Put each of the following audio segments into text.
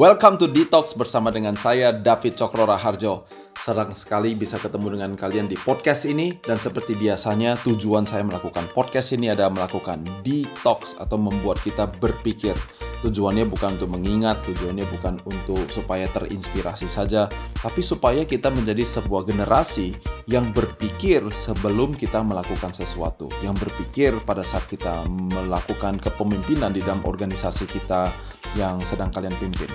Welcome to Detox bersama dengan saya David Cokro Raharjo. Senang sekali bisa ketemu dengan kalian di podcast ini dan seperti biasanya tujuan saya melakukan podcast ini adalah melakukan detox atau membuat kita berpikir. Tujuannya bukan untuk mengingat, tujuannya bukan untuk supaya terinspirasi saja, tapi supaya kita menjadi sebuah generasi yang berpikir sebelum kita melakukan sesuatu, yang berpikir pada saat kita melakukan kepemimpinan di dalam organisasi kita yang sedang kalian pimpin.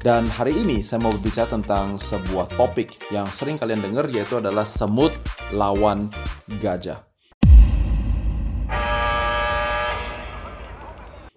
Dan hari ini saya mau berbicara tentang sebuah topik yang sering kalian dengar yaitu adalah semut lawan gajah.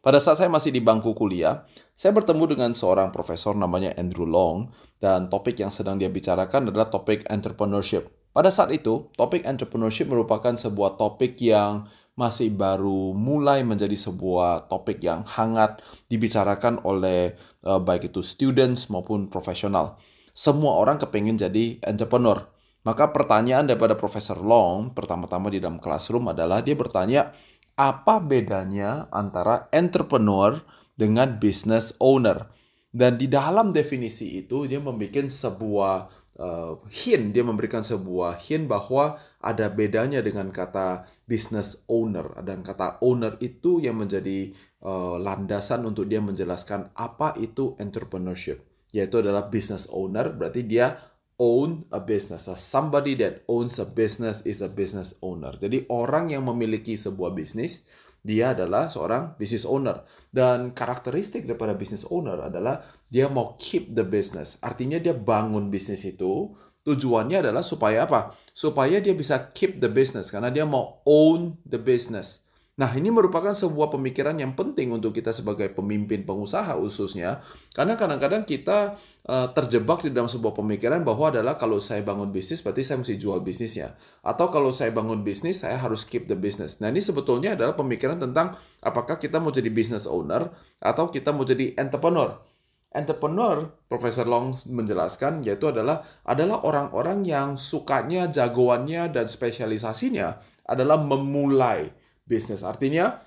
Pada saat saya masih di bangku kuliah, saya bertemu dengan seorang profesor namanya Andrew Long dan topik yang sedang dia bicarakan adalah topik entrepreneurship. Pada saat itu, topik entrepreneurship merupakan sebuah topik yang masih baru mulai menjadi sebuah topik yang hangat dibicarakan oleh uh, baik itu students maupun profesional. Semua orang kepengen jadi entrepreneur. Maka pertanyaan daripada Profesor Long pertama-tama di dalam classroom adalah dia bertanya apa bedanya antara entrepreneur dengan business owner. Dan di dalam definisi itu dia membuat sebuah uh, hint, dia memberikan sebuah hint bahwa ada bedanya dengan kata business owner. Dan kata owner itu yang menjadi uh, landasan untuk dia menjelaskan apa itu entrepreneurship. Yaitu adalah business owner, berarti dia own a business. So somebody that owns a business is a business owner. Jadi orang yang memiliki sebuah bisnis, dia adalah seorang business owner. Dan karakteristik daripada business owner adalah dia mau keep the business. Artinya dia bangun bisnis itu tujuannya adalah supaya apa? Supaya dia bisa keep the business. Karena dia mau own the business Nah, ini merupakan sebuah pemikiran yang penting untuk kita sebagai pemimpin pengusaha khususnya, karena kadang-kadang kita uh, terjebak di dalam sebuah pemikiran bahwa adalah kalau saya bangun bisnis berarti saya mesti jual bisnisnya, atau kalau saya bangun bisnis saya harus keep the business. Nah, ini sebetulnya adalah pemikiran tentang apakah kita mau jadi business owner atau kita mau jadi entrepreneur. Entrepreneur, Profesor Long menjelaskan, yaitu adalah adalah orang-orang yang sukanya, jagoannya, dan spesialisasinya adalah memulai bisnis. Artinya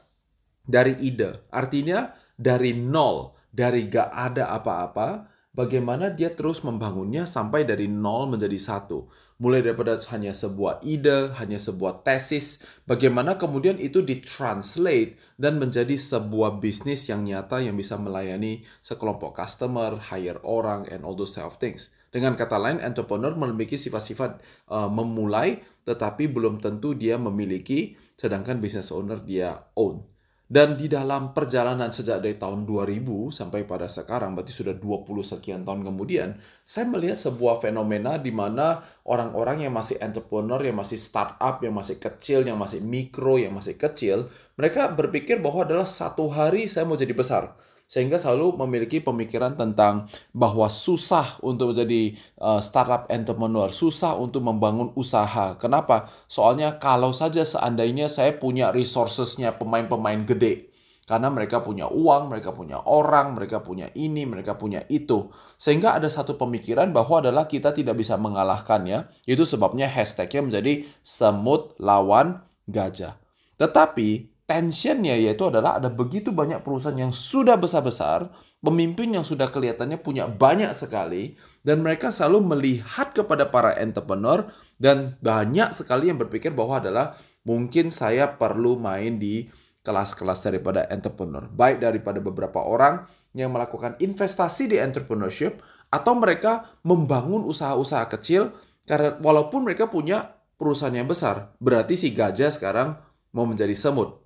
dari ide, artinya dari nol, dari gak ada apa-apa, bagaimana dia terus membangunnya sampai dari nol menjadi satu. Mulai daripada hanya sebuah ide, hanya sebuah tesis, bagaimana kemudian itu ditranslate dan menjadi sebuah bisnis yang nyata yang bisa melayani sekelompok customer, hire orang, and all those type of things. Dengan kata lain, entrepreneur memiliki sifat-sifat uh, memulai, tetapi belum tentu dia memiliki, sedangkan business owner dia own. Dan di dalam perjalanan sejak dari tahun 2000 sampai pada sekarang, berarti sudah 20 sekian tahun kemudian, saya melihat sebuah fenomena di mana orang-orang yang masih entrepreneur, yang masih startup, yang masih kecil, yang masih mikro, yang masih kecil, mereka berpikir bahwa adalah satu hari saya mau jadi besar sehingga selalu memiliki pemikiran tentang bahwa susah untuk menjadi uh, startup entrepreneur, susah untuk membangun usaha. Kenapa? Soalnya kalau saja seandainya saya punya resourcesnya pemain-pemain gede, karena mereka punya uang, mereka punya orang, mereka punya ini, mereka punya itu. Sehingga ada satu pemikiran bahwa adalah kita tidak bisa mengalahkannya. Itu sebabnya hashtagnya menjadi semut lawan gajah. Tetapi tensionnya yaitu adalah ada begitu banyak perusahaan yang sudah besar-besar, pemimpin yang sudah kelihatannya punya banyak sekali, dan mereka selalu melihat kepada para entrepreneur dan banyak sekali yang berpikir bahwa adalah mungkin saya perlu main di kelas-kelas daripada entrepreneur. Baik daripada beberapa orang yang melakukan investasi di entrepreneurship atau mereka membangun usaha-usaha kecil karena walaupun mereka punya perusahaan yang besar, berarti si gajah sekarang mau menjadi semut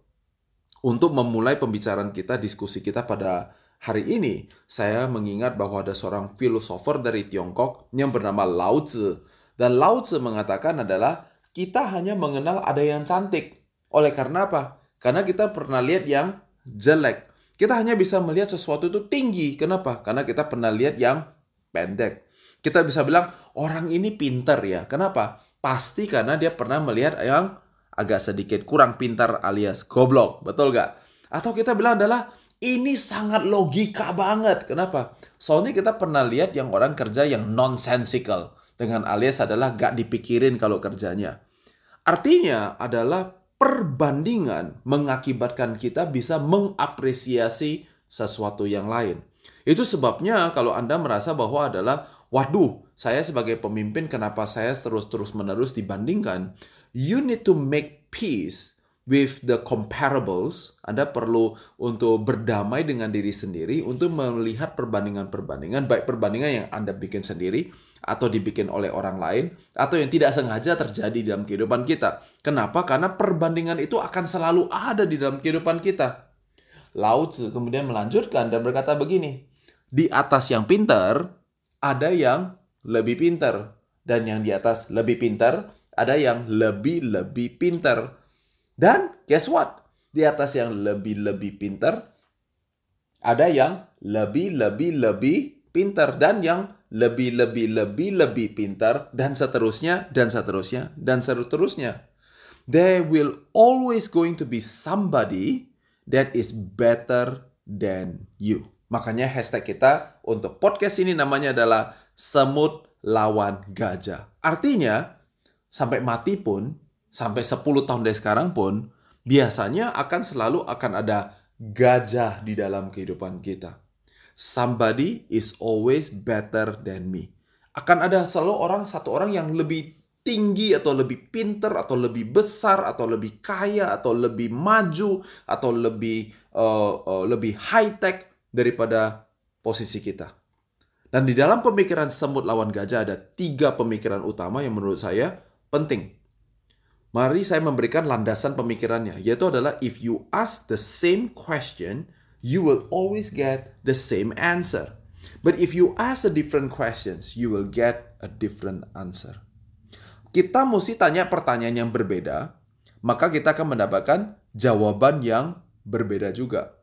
untuk memulai pembicaraan kita, diskusi kita pada hari ini, saya mengingat bahwa ada seorang filosofer dari Tiongkok yang bernama Lao Tzu. Dan Lao Tzu mengatakan adalah kita hanya mengenal ada yang cantik. Oleh karena apa? Karena kita pernah lihat yang jelek. Kita hanya bisa melihat sesuatu itu tinggi. Kenapa? Karena kita pernah lihat yang pendek. Kita bisa bilang orang ini pinter ya. Kenapa? Pasti karena dia pernah melihat yang agak sedikit kurang pintar alias goblok, betul gak? Atau kita bilang adalah ini sangat logika banget. Kenapa? Soalnya kita pernah lihat yang orang kerja yang nonsensical. Dengan alias adalah gak dipikirin kalau kerjanya. Artinya adalah perbandingan mengakibatkan kita bisa mengapresiasi sesuatu yang lain. Itu sebabnya kalau Anda merasa bahwa adalah, waduh, saya sebagai pemimpin kenapa saya terus-terus menerus dibandingkan, you need to make peace with the comparables, Anda perlu untuk berdamai dengan diri sendiri untuk melihat perbandingan-perbandingan, baik perbandingan yang Anda bikin sendiri atau dibikin oleh orang lain atau yang tidak sengaja terjadi dalam kehidupan kita. Kenapa? Karena perbandingan itu akan selalu ada di dalam kehidupan kita. Lao Tzu kemudian melanjutkan dan berkata begini, di atas yang pintar ada yang lebih pintar dan yang di atas lebih pintar ada yang lebih-lebih pintar. Dan guess what? Di atas yang lebih-lebih pintar, ada yang lebih-lebih-lebih pintar. Dan yang lebih-lebih-lebih-lebih pintar. Dan seterusnya, dan seterusnya, dan seterusnya. There will always going to be somebody that is better than you. Makanya hashtag kita untuk podcast ini namanya adalah semut lawan gajah. Artinya, sampai mati pun, sampai 10 tahun dari sekarang pun, biasanya akan selalu akan ada gajah di dalam kehidupan kita. Somebody is always better than me. Akan ada selalu orang, satu orang yang lebih tinggi atau lebih pinter atau lebih besar atau lebih kaya atau lebih maju atau lebih uh, uh, lebih high tech daripada posisi kita. Dan di dalam pemikiran semut lawan gajah ada tiga pemikiran utama yang menurut saya penting. Mari saya memberikan landasan pemikirannya, yaitu adalah if you ask the same question, you will always get the same answer. But if you ask a different questions, you will get a different answer. Kita mesti tanya pertanyaan yang berbeda, maka kita akan mendapatkan jawaban yang berbeda juga.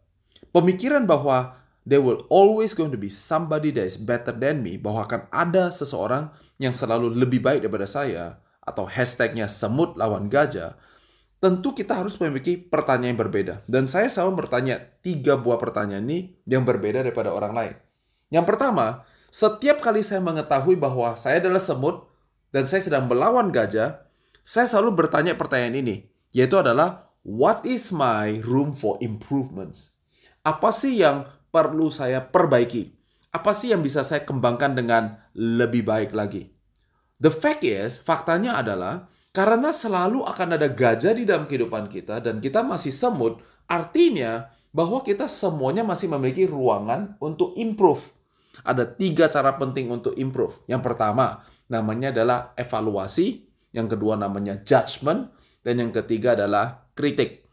Pemikiran bahwa there will always going to be somebody that is better than me, bahwa akan ada seseorang yang selalu lebih baik daripada saya, atau hashtagnya semut lawan gajah, tentu kita harus memiliki pertanyaan yang berbeda. Dan saya selalu bertanya tiga buah pertanyaan ini yang berbeda daripada orang lain. Yang pertama, setiap kali saya mengetahui bahwa saya adalah semut dan saya sedang melawan gajah, saya selalu bertanya pertanyaan ini, yaitu adalah what is my room for improvements? Apa sih yang perlu saya perbaiki? Apa sih yang bisa saya kembangkan dengan lebih baik lagi? The fact is, faktanya adalah karena selalu akan ada gajah di dalam kehidupan kita dan kita masih semut, artinya bahwa kita semuanya masih memiliki ruangan untuk improve. Ada tiga cara penting untuk improve. Yang pertama, namanya adalah evaluasi. Yang kedua namanya judgment. Dan yang ketiga adalah kritik.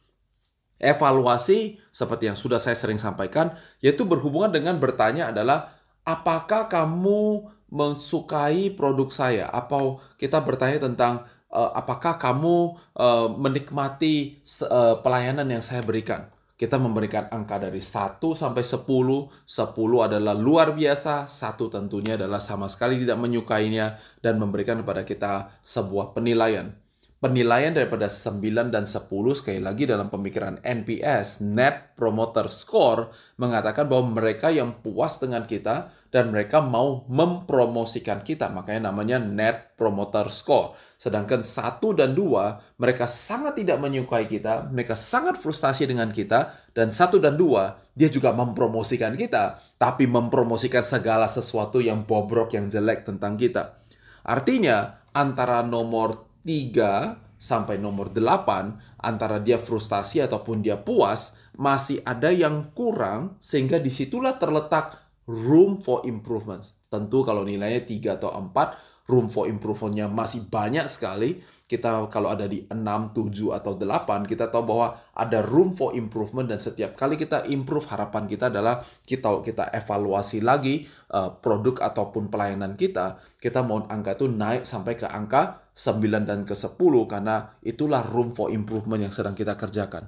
Evaluasi, seperti yang sudah saya sering sampaikan, yaitu berhubungan dengan bertanya adalah, apakah kamu mensukai produk saya? Apa kita bertanya tentang uh, apakah kamu uh, menikmati uh, pelayanan yang saya berikan? Kita memberikan angka dari 1 sampai 10. 10 adalah luar biasa, satu tentunya adalah sama sekali tidak menyukainya dan memberikan kepada kita sebuah penilaian penilaian daripada 9 dan 10 sekali lagi dalam pemikiran NPS Net Promoter Score mengatakan bahwa mereka yang puas dengan kita dan mereka mau mempromosikan kita. Makanya namanya Net Promoter Score. Sedangkan 1 dan 2 mereka sangat tidak menyukai kita mereka sangat frustasi dengan kita dan 1 dan 2 dia juga mempromosikan kita tapi mempromosikan segala sesuatu yang bobrok yang jelek tentang kita. Artinya antara nomor 3 sampai nomor 8 antara dia frustasi ataupun dia puas masih ada yang kurang sehingga di situlah terletak room for improvements. Tentu kalau nilainya 3 atau 4 room for improvementnya masih banyak sekali kita kalau ada di 6, 7, atau 8, kita tahu bahwa ada room for improvement dan setiap kali kita improve, harapan kita adalah kita kita evaluasi lagi uh, produk ataupun pelayanan kita, kita mau angka itu naik sampai ke angka 9 dan ke 10 karena itulah room for improvement yang sedang kita kerjakan.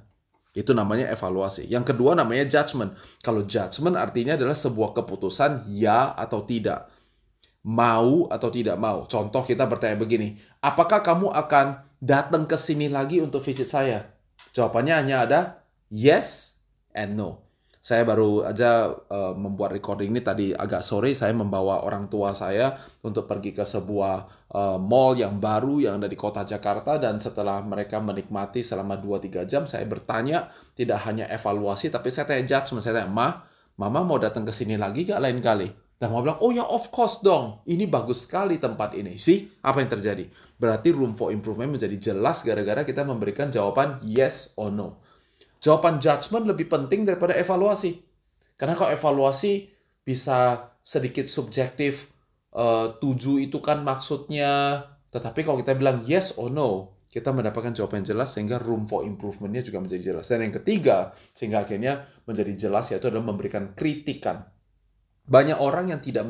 Itu namanya evaluasi. Yang kedua namanya judgment. Kalau judgment artinya adalah sebuah keputusan ya atau tidak mau atau tidak mau. Contoh kita bertanya begini, apakah kamu akan datang ke sini lagi untuk visit saya? Jawabannya hanya ada yes and no. Saya baru aja uh, membuat recording ini tadi agak sore saya membawa orang tua saya untuk pergi ke sebuah uh, mall yang baru yang ada di kota Jakarta dan setelah mereka menikmati selama 2-3 jam saya bertanya tidak hanya evaluasi tapi saya tanya judgement saya tanya, "Ma, Mama mau datang ke sini lagi gak lain kali? Dan mama bilang, oh ya of course dong, ini bagus sekali tempat ini. sih apa yang terjadi? Berarti room for improvement menjadi jelas gara-gara kita memberikan jawaban yes or no. Jawaban judgment lebih penting daripada evaluasi. Karena kalau evaluasi bisa sedikit subjektif, uh, tujuh itu kan maksudnya, tetapi kalau kita bilang yes or no, kita mendapatkan jawaban yang jelas sehingga room for improvementnya juga menjadi jelas. Dan yang ketiga, sehingga akhirnya menjadi jelas yaitu adalah memberikan kritikan. Banyak orang yang tidak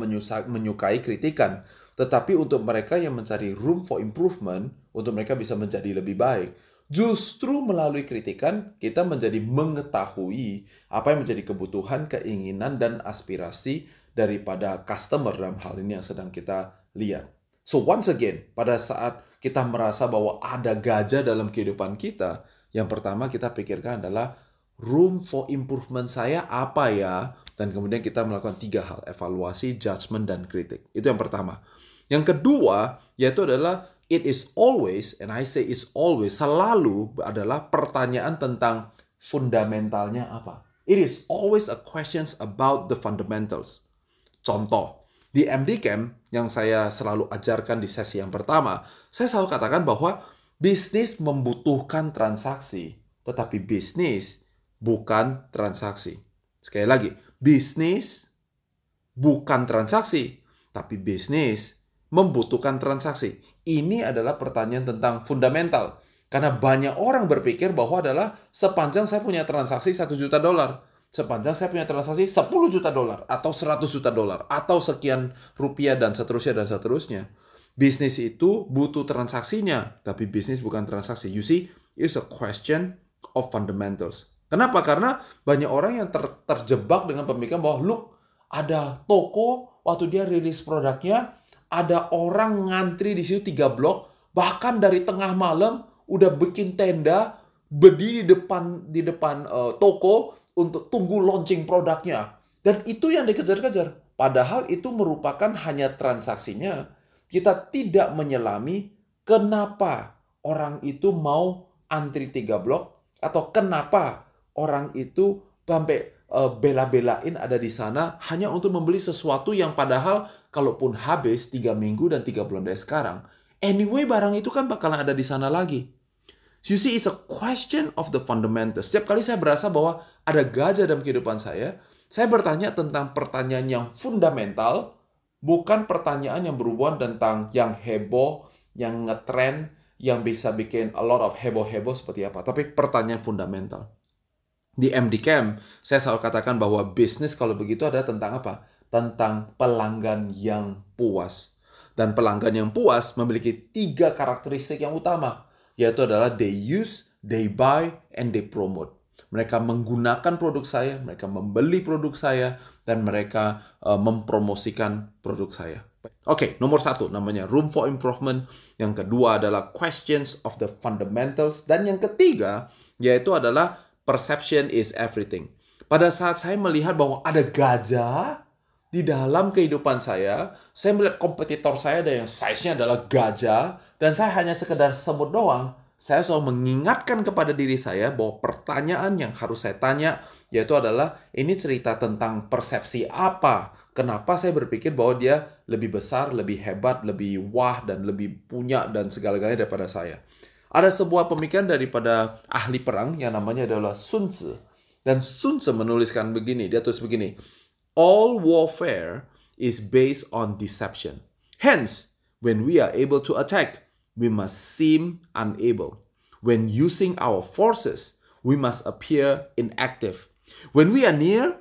menyukai kritikan, tetapi untuk mereka yang mencari room for improvement, untuk mereka bisa menjadi lebih baik, justru melalui kritikan kita menjadi mengetahui apa yang menjadi kebutuhan, keinginan, dan aspirasi daripada customer dalam hal ini yang sedang kita lihat. So once again, pada saat kita merasa bahwa ada gajah dalam kehidupan kita, yang pertama kita pikirkan adalah room for improvement saya apa ya? Dan kemudian kita melakukan tiga hal, evaluasi, judgment, dan kritik. Itu yang pertama. Yang kedua, yaitu adalah it is always, and I say it's always, selalu adalah pertanyaan tentang fundamentalnya apa. It is always a questions about the fundamentals. Contoh, di MD Camp yang saya selalu ajarkan di sesi yang pertama, saya selalu katakan bahwa bisnis membutuhkan transaksi, tetapi bisnis bukan transaksi. Sekali lagi, bisnis bukan transaksi, tapi bisnis membutuhkan transaksi. Ini adalah pertanyaan tentang fundamental. Karena banyak orang berpikir bahwa adalah sepanjang saya punya transaksi 1 juta dolar sepanjang saya punya transaksi 10 juta dolar atau 100 juta dolar atau sekian rupiah dan seterusnya dan seterusnya. Bisnis itu butuh transaksinya, tapi bisnis bukan transaksi. You see, it's a question of fundamentals. Kenapa? Karena banyak orang yang ter terjebak dengan pemikiran bahwa look, ada toko waktu dia rilis produknya, ada orang ngantri di situ tiga blok, bahkan dari tengah malam udah bikin tenda, berdiri di depan di depan uh, toko untuk tunggu launching produknya. Dan itu yang dikejar-kejar. Padahal itu merupakan hanya transaksinya. Kita tidak menyelami kenapa orang itu mau antri tiga blok atau kenapa orang itu sampai uh, bela-belain ada di sana hanya untuk membeli sesuatu yang padahal kalaupun habis tiga minggu dan tiga bulan dari sekarang, anyway barang itu kan bakalan ada di sana lagi. You see, it's a question of the fundamentals. Setiap kali saya berasa bahwa ada gajah dalam kehidupan saya, saya bertanya tentang pertanyaan yang fundamental, bukan pertanyaan yang berhubungan tentang yang heboh, yang ngetrend, yang bisa bikin a lot of heboh-heboh seperti apa. Tapi pertanyaan fundamental. Di MD Camp, saya selalu katakan bahwa bisnis kalau begitu ada tentang apa? Tentang pelanggan yang puas. Dan pelanggan yang puas memiliki tiga karakteristik yang utama yaitu adalah they use, they buy, and they promote. Mereka menggunakan produk saya, mereka membeli produk saya, dan mereka uh, mempromosikan produk saya. Oke, okay, nomor satu namanya room for improvement. Yang kedua adalah questions of the fundamentals. Dan yang ketiga yaitu adalah perception is everything. Pada saat saya melihat bahwa ada gajah di dalam kehidupan saya, saya melihat kompetitor saya ada yang size-nya adalah gajah, dan saya hanya sekedar sebut doang, saya selalu mengingatkan kepada diri saya bahwa pertanyaan yang harus saya tanya yaitu adalah ini cerita tentang persepsi apa? Kenapa saya berpikir bahwa dia lebih besar, lebih hebat, lebih wah dan lebih punya dan segala-galanya daripada saya. Ada sebuah pemikiran daripada ahli perang yang namanya adalah Sun Tzu. Dan Sun Tzu menuliskan begini, dia tulis begini, All warfare is based on deception. Hence, when we are able to attack, we must seem unable. When using our forces, we must appear inactive. When we are near,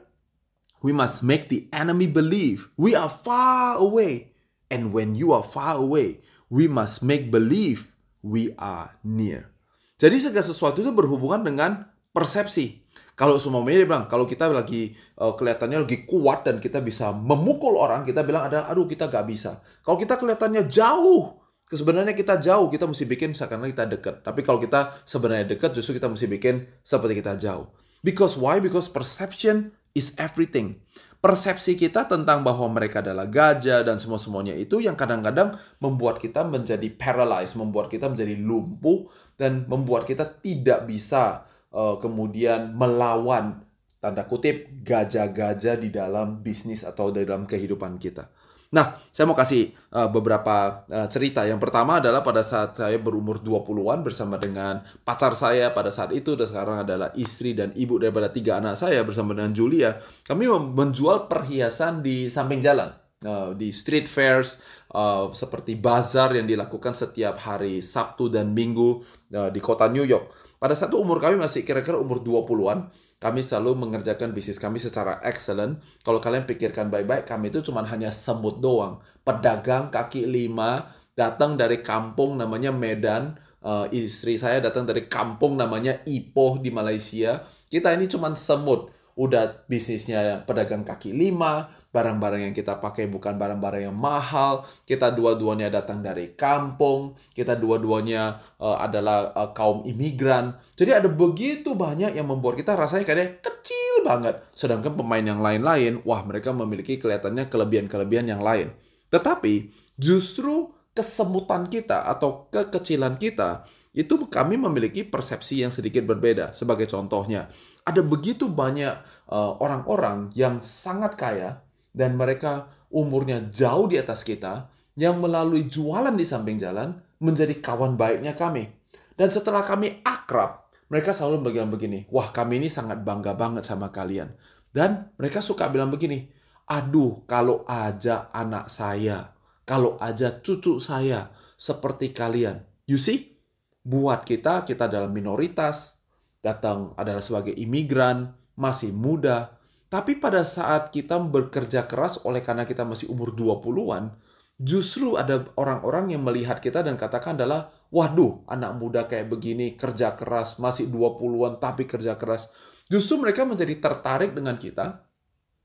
we must make the enemy believe we are far away. And when you are far away, we must make believe we are near. Jadi segala sesuatu itu berhubungan dengan persepsi. Kalau semuanya dia bilang, kalau kita lagi uh, kelihatannya lagi kuat dan kita bisa memukul orang, kita bilang adalah, aduh kita gak bisa. Kalau kita kelihatannya jauh, sebenarnya kita jauh, kita mesti bikin seakan kita dekat. Tapi kalau kita sebenarnya dekat, justru kita mesti bikin seperti kita jauh. Because why? Because perception is everything. Persepsi kita tentang bahwa mereka adalah gajah dan semua-semuanya itu yang kadang-kadang membuat kita menjadi paralyzed, membuat kita menjadi lumpuh, dan membuat kita tidak bisa uh, kemudian melawan tanda kutip gajah-gajah di dalam bisnis atau dalam kehidupan kita. Nah, saya mau kasih uh, beberapa uh, cerita. Yang pertama adalah pada saat saya berumur 20-an bersama dengan pacar saya pada saat itu dan sekarang adalah istri dan ibu daripada tiga anak saya bersama dengan Julia. Kami menjual perhiasan di samping jalan. Uh, di street fairs uh, seperti bazar yang dilakukan setiap hari Sabtu dan Minggu uh, di kota New York. Pada saat itu umur kami masih kira-kira umur 20-an kami selalu mengerjakan bisnis kami secara excellent. Kalau kalian pikirkan baik-baik, kami itu cuma hanya semut doang. Pedagang kaki lima, datang dari kampung namanya Medan. Uh, istri saya datang dari kampung namanya Ipoh di Malaysia. Kita ini cuma semut. Udah bisnisnya pedagang kaki lima, barang-barang yang kita pakai bukan barang-barang yang mahal, kita dua-duanya datang dari kampung, kita dua-duanya uh, adalah uh, kaum imigran. Jadi ada begitu banyak yang membuat kita rasanya kayak kecil banget. Sedangkan pemain yang lain-lain, wah mereka memiliki kelihatannya kelebihan-kelebihan yang lain. Tetapi justru kesemutan kita atau kekecilan kita itu kami memiliki persepsi yang sedikit berbeda. Sebagai contohnya, ada begitu banyak eh, orang-orang uh, yang sangat kaya dan mereka umurnya jauh di atas kita yang melalui jualan di samping jalan menjadi kawan baiknya kami. Dan setelah kami akrab, mereka selalu bilang begini, wah kami ini sangat bangga banget sama kalian. Dan mereka suka bilang begini, aduh kalau aja anak saya, kalau aja cucu saya seperti kalian. You see, buat kita, kita dalam minoritas, datang adalah sebagai imigran, masih muda, tapi pada saat kita bekerja keras oleh karena kita masih umur 20-an, justru ada orang-orang yang melihat kita dan katakan adalah, waduh, anak muda kayak begini, kerja keras, masih 20-an tapi kerja keras. Justru mereka menjadi tertarik dengan kita,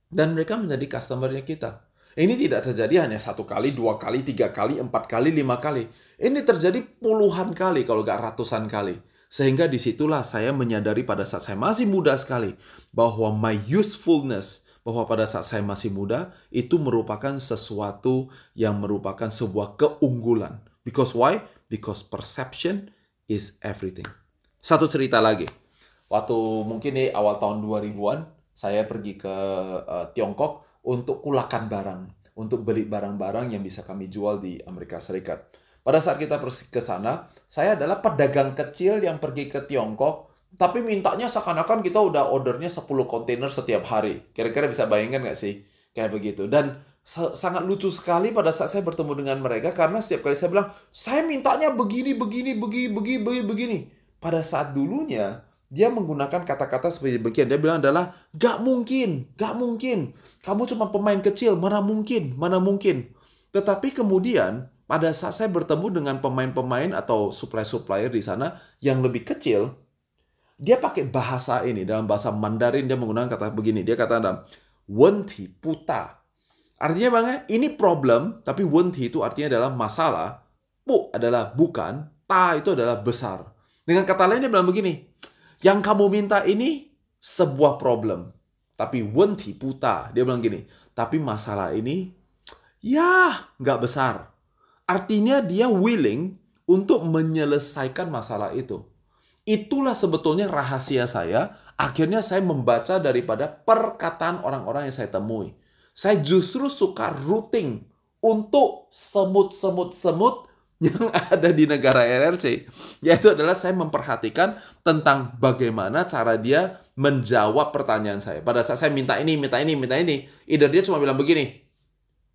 dan mereka menjadi customernya kita. Ini tidak terjadi hanya satu kali, dua kali, tiga kali, empat kali, lima kali. Ini terjadi puluhan kali, kalau nggak ratusan kali. Sehingga di situlah saya menyadari pada saat saya masih muda sekali bahwa my youthfulness, bahwa pada saat saya masih muda itu merupakan sesuatu yang merupakan sebuah keunggulan. Because why? Because perception is everything. Satu cerita lagi. Waktu mungkin di awal tahun 2000-an, saya pergi ke uh, Tiongkok untuk kulakan barang, untuk beli barang-barang yang bisa kami jual di Amerika Serikat. Pada saat kita pergi ke sana, saya adalah pedagang kecil yang pergi ke Tiongkok, tapi mintanya seakan-akan kita udah ordernya 10 kontainer setiap hari. Kira-kira bisa bayangkan nggak sih? Kayak begitu. Dan sangat lucu sekali pada saat saya bertemu dengan mereka karena setiap kali saya bilang, saya mintanya begini, begini, begini, begini, begini, begini. Pada saat dulunya, dia menggunakan kata-kata seperti begini. Dia bilang adalah, gak mungkin, gak mungkin. Kamu cuma pemain kecil, mana mungkin, mana mungkin. Tetapi kemudian, pada saat saya bertemu dengan pemain-pemain atau supplier-supplier di sana yang lebih kecil, dia pakai bahasa ini dalam bahasa Mandarin dia menggunakan kata begini. Dia kata dalam wenti puta. Artinya bang, ini problem, tapi wenti itu artinya adalah masalah. Pu adalah bukan, ta itu adalah besar. Dengan kata lain dia bilang begini, yang kamu minta ini sebuah problem. Tapi wenti puta, dia bilang gini, tapi masalah ini ya nggak besar Artinya dia willing untuk menyelesaikan masalah itu. Itulah sebetulnya rahasia saya. Akhirnya saya membaca daripada perkataan orang-orang yang saya temui. Saya justru suka routing untuk semut-semut-semut yang ada di negara RRC. Yaitu adalah saya memperhatikan tentang bagaimana cara dia menjawab pertanyaan saya. Pada saat saya minta ini, minta ini, minta ini. Either dia cuma bilang begini,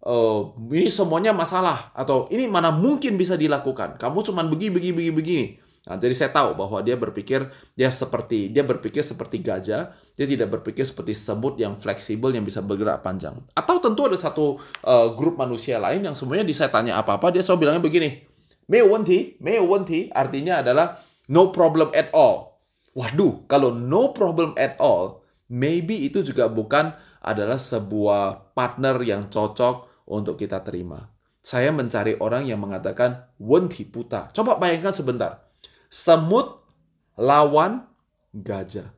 uh, ini semuanya masalah atau ini mana mungkin bisa dilakukan. Kamu cuma begini begini begini begini. Nah, jadi saya tahu bahwa dia berpikir dia seperti dia berpikir seperti gajah, dia tidak berpikir seperti semut yang fleksibel yang bisa bergerak panjang. Atau tentu ada satu uh, grup manusia lain yang semuanya saya tanya apa-apa dia selalu bilangnya begini. Me wenti, me wenti artinya adalah no problem at all. Waduh, kalau no problem at all, maybe itu juga bukan adalah sebuah partner yang cocok untuk kita terima. Saya mencari orang yang mengatakan wenti puta. Coba bayangkan sebentar. Semut lawan gajah.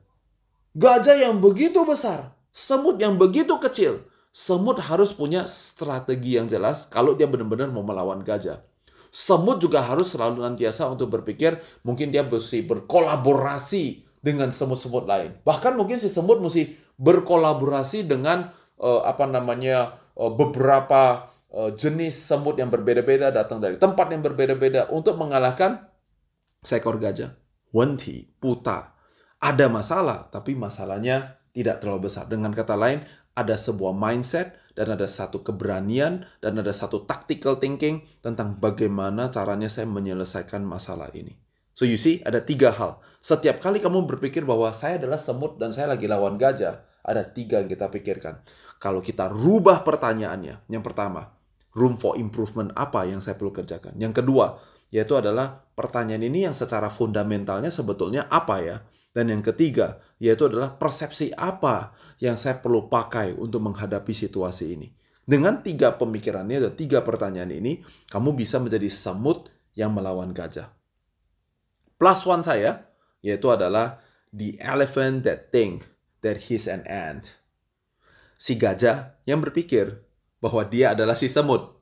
Gajah yang begitu besar, semut yang begitu kecil. Semut harus punya strategi yang jelas kalau dia benar-benar mau melawan gajah. Semut juga harus selalu nantiasa untuk berpikir mungkin dia mesti berkolaborasi dengan semut-semut lain. Bahkan mungkin si semut mesti berkolaborasi dengan uh, apa namanya beberapa uh, jenis semut yang berbeda-beda datang dari tempat yang berbeda-beda untuk mengalahkan seekor gajah. Wenti, puta. Ada masalah, tapi masalahnya tidak terlalu besar. Dengan kata lain, ada sebuah mindset dan ada satu keberanian dan ada satu tactical thinking tentang bagaimana caranya saya menyelesaikan masalah ini. So you see, ada tiga hal. Setiap kali kamu berpikir bahwa saya adalah semut dan saya lagi lawan gajah, ada tiga yang kita pikirkan. Kalau kita rubah pertanyaannya, yang pertama, room for improvement apa yang saya perlu kerjakan? Yang kedua, yaitu adalah pertanyaan ini yang secara fundamentalnya sebetulnya apa ya? Dan yang ketiga, yaitu adalah persepsi apa yang saya perlu pakai untuk menghadapi situasi ini. Dengan tiga pemikirannya dan tiga pertanyaan ini, kamu bisa menjadi semut yang melawan gajah. Plus one saya, yaitu adalah the elephant that think that he's an ant. Si gajah yang berpikir bahwa dia adalah si semut.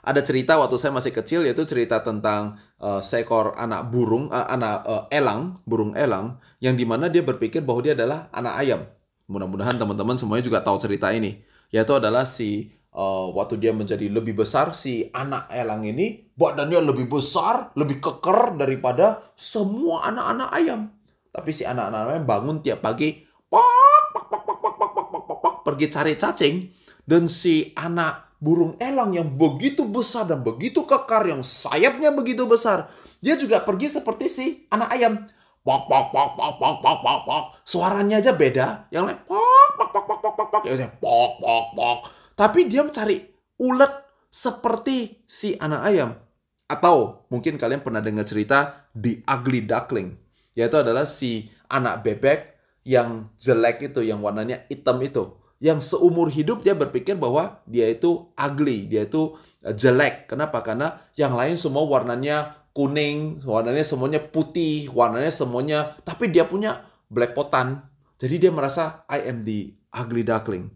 Ada cerita waktu saya masih kecil yaitu cerita tentang uh, seekor anak burung, uh, anak uh, elang, burung elang, yang di mana dia berpikir bahwa dia adalah anak ayam. Mudah-mudahan teman-teman semuanya juga tahu cerita ini. Yaitu adalah si uh, waktu dia menjadi lebih besar si anak elang ini badannya lebih besar, lebih keker daripada semua anak-anak ayam. Tapi si anak-anak ayam bangun tiap pagi, pok, pok, pok, pok, pok, pok, pok, pok, pok, pergi cari cacing. Dan si anak burung elang yang begitu besar dan begitu kekar, yang sayapnya begitu besar, dia juga pergi seperti si anak ayam. Pok, pok, pok, pok, pok, pok, pok, pok. Suaranya aja beda. Yang lain, pok, pok, pok, pok, pok, pok, pok. Yang pok, pok, pok. Tapi dia mencari ulet seperti si anak ayam. Atau mungkin kalian pernah dengar cerita The Ugly Duckling. Yaitu adalah si anak bebek yang jelek itu, yang warnanya hitam itu. Yang seumur hidup dia berpikir bahwa dia itu ugly, dia itu eh, jelek. Kenapa? Karena yang lain semua warnanya kuning, warnanya semuanya putih, warnanya semuanya, tapi dia punya black potan. Jadi dia merasa I am the ugly duckling.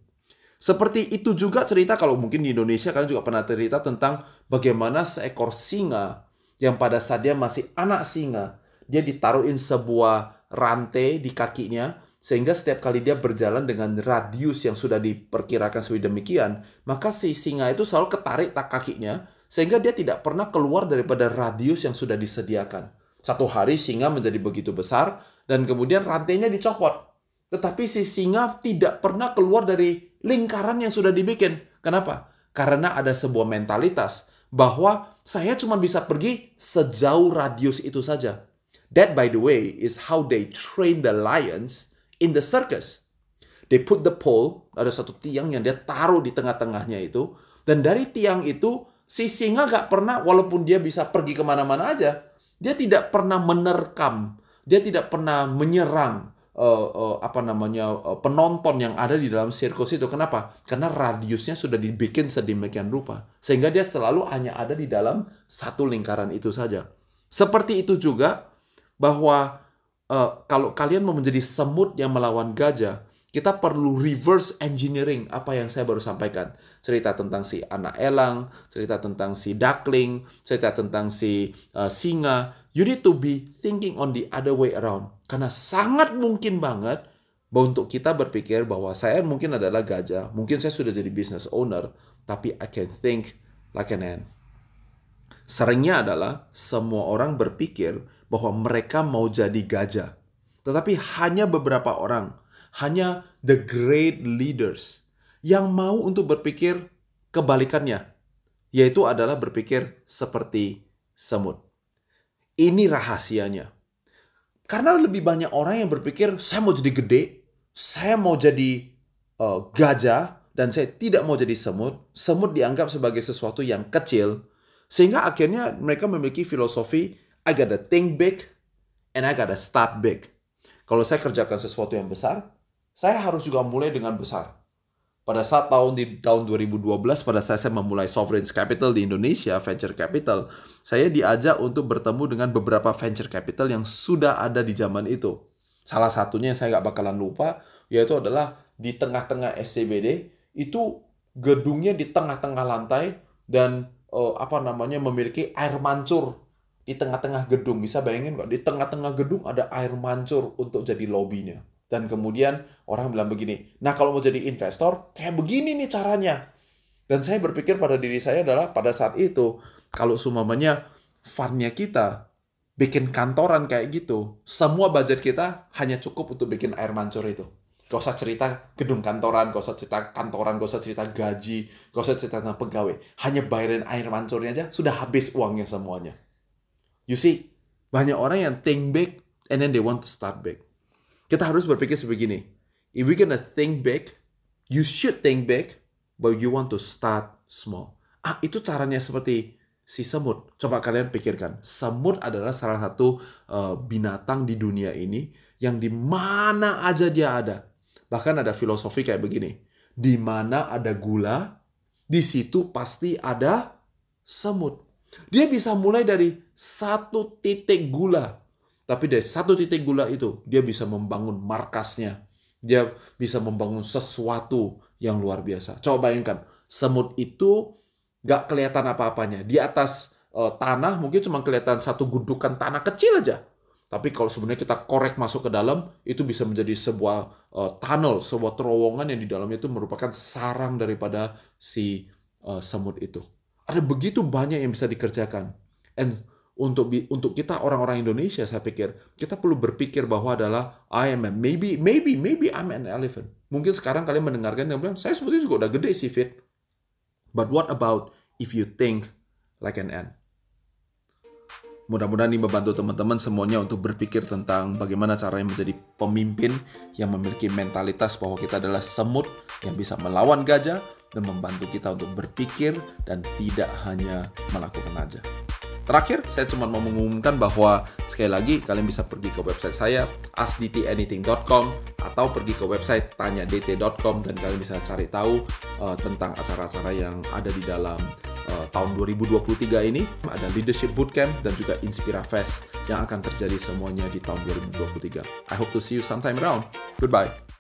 Seperti itu juga cerita kalau mungkin di Indonesia kalian juga pernah cerita tentang bagaimana seekor singa yang pada saat dia masih anak singa, dia ditaruhin sebuah rantai di kakinya sehingga setiap kali dia berjalan dengan radius yang sudah diperkirakan sedemikian, maka si singa itu selalu ketarik tak kakinya sehingga dia tidak pernah keluar daripada radius yang sudah disediakan. Satu hari singa menjadi begitu besar dan kemudian rantainya dicopot. Tetapi si singa tidak pernah keluar dari lingkaran yang sudah dibikin. Kenapa? Karena ada sebuah mentalitas bahwa saya cuma bisa pergi sejauh radius itu saja. That by the way is how they train the lions in the circus. They put the pole, ada satu tiang yang dia taruh di tengah-tengahnya itu. Dan dari tiang itu, si singa gak pernah, walaupun dia bisa pergi ke mana-mana aja, dia tidak pernah menerkam, dia tidak pernah menyerang uh, uh, apa namanya uh, penonton yang ada di dalam sirkus itu. Kenapa? Karena radiusnya sudah dibikin sedemikian rupa sehingga dia selalu hanya ada di dalam satu lingkaran itu saja. Seperti itu juga bahwa uh, kalau kalian mau menjadi semut yang melawan gajah, kita perlu reverse engineering apa yang saya baru sampaikan. Cerita tentang si anak elang, cerita tentang si duckling, cerita tentang si uh, singa. You need to be thinking on the other way around. Karena sangat mungkin banget bahwa untuk kita berpikir bahwa saya mungkin adalah gajah, mungkin saya sudah jadi business owner, tapi I can think like an ant. Seringnya adalah semua orang berpikir bahwa mereka mau jadi gajah. Tetapi hanya beberapa orang hanya the great leaders yang mau untuk berpikir kebalikannya, yaitu adalah berpikir seperti semut. Ini rahasianya. Karena lebih banyak orang yang berpikir, saya mau jadi gede, saya mau jadi uh, gajah, dan saya tidak mau jadi semut. Semut dianggap sebagai sesuatu yang kecil, sehingga akhirnya mereka memiliki filosofi, I gotta think big, and I gotta start big. Kalau saya kerjakan sesuatu yang besar, saya harus juga mulai dengan besar. Pada saat tahun di tahun 2012 pada saat saya memulai Sovereign Capital di Indonesia, venture capital, saya diajak untuk bertemu dengan beberapa venture capital yang sudah ada di zaman itu. Salah satunya yang saya nggak bakalan lupa yaitu adalah di tengah-tengah SCBD itu gedungnya di tengah-tengah lantai dan uh, apa namanya memiliki air mancur di tengah-tengah gedung. Bisa bayangin kok, di tengah-tengah gedung ada air mancur untuk jadi lobbynya. Dan kemudian orang bilang begini, nah kalau mau jadi investor, kayak begini nih caranya. Dan saya berpikir pada diri saya adalah pada saat itu, kalau sumamanya fundnya kita bikin kantoran kayak gitu, semua budget kita hanya cukup untuk bikin air mancur itu. Gak usah cerita gedung kantoran, gak usah cerita kantoran, gak usah cerita gaji, gak usah cerita tentang pegawai. Hanya bayarin air mancurnya aja, sudah habis uangnya semuanya. You see, banyak orang yang think big and then they want to start big. Kita harus berpikir sebegini. If we're gonna think big, you should think big, but you want to start small. Ah, itu caranya seperti si semut. Coba kalian pikirkan. Semut adalah salah satu uh, binatang di dunia ini yang di mana aja dia ada. Bahkan ada filosofi kayak begini. Di mana ada gula, di situ pasti ada semut. Dia bisa mulai dari satu titik gula tapi dari satu titik gula itu, dia bisa membangun markasnya. Dia bisa membangun sesuatu yang luar biasa. Coba bayangkan, semut itu gak kelihatan apa-apanya. Di atas uh, tanah mungkin cuma kelihatan satu gundukan tanah kecil aja. Tapi kalau sebenarnya kita korek masuk ke dalam, itu bisa menjadi sebuah uh, tunnel, sebuah terowongan yang di dalamnya itu merupakan sarang daripada si uh, semut itu. Ada begitu banyak yang bisa dikerjakan. And untuk untuk kita orang-orang Indonesia saya pikir kita perlu berpikir bahwa adalah I am a maybe maybe maybe I'm an elephant. Mungkin sekarang kalian mendengarkan yang bilang saya sebetulnya juga udah gede sih fit. But what about if you think like an ant? Mudah-mudahan ini membantu teman-teman semuanya untuk berpikir tentang bagaimana caranya menjadi pemimpin yang memiliki mentalitas bahwa kita adalah semut yang bisa melawan gajah dan membantu kita untuk berpikir dan tidak hanya melakukan aja. Terakhir, saya cuma mau mengumumkan bahwa sekali lagi kalian bisa pergi ke website saya asdtanything.com atau pergi ke website tanyadt.com dan kalian bisa cari tahu uh, tentang acara-acara yang ada di dalam uh, tahun 2023 ini. Ada Leadership Bootcamp dan juga Inspira Fest yang akan terjadi semuanya di tahun 2023. I hope to see you sometime around. Goodbye.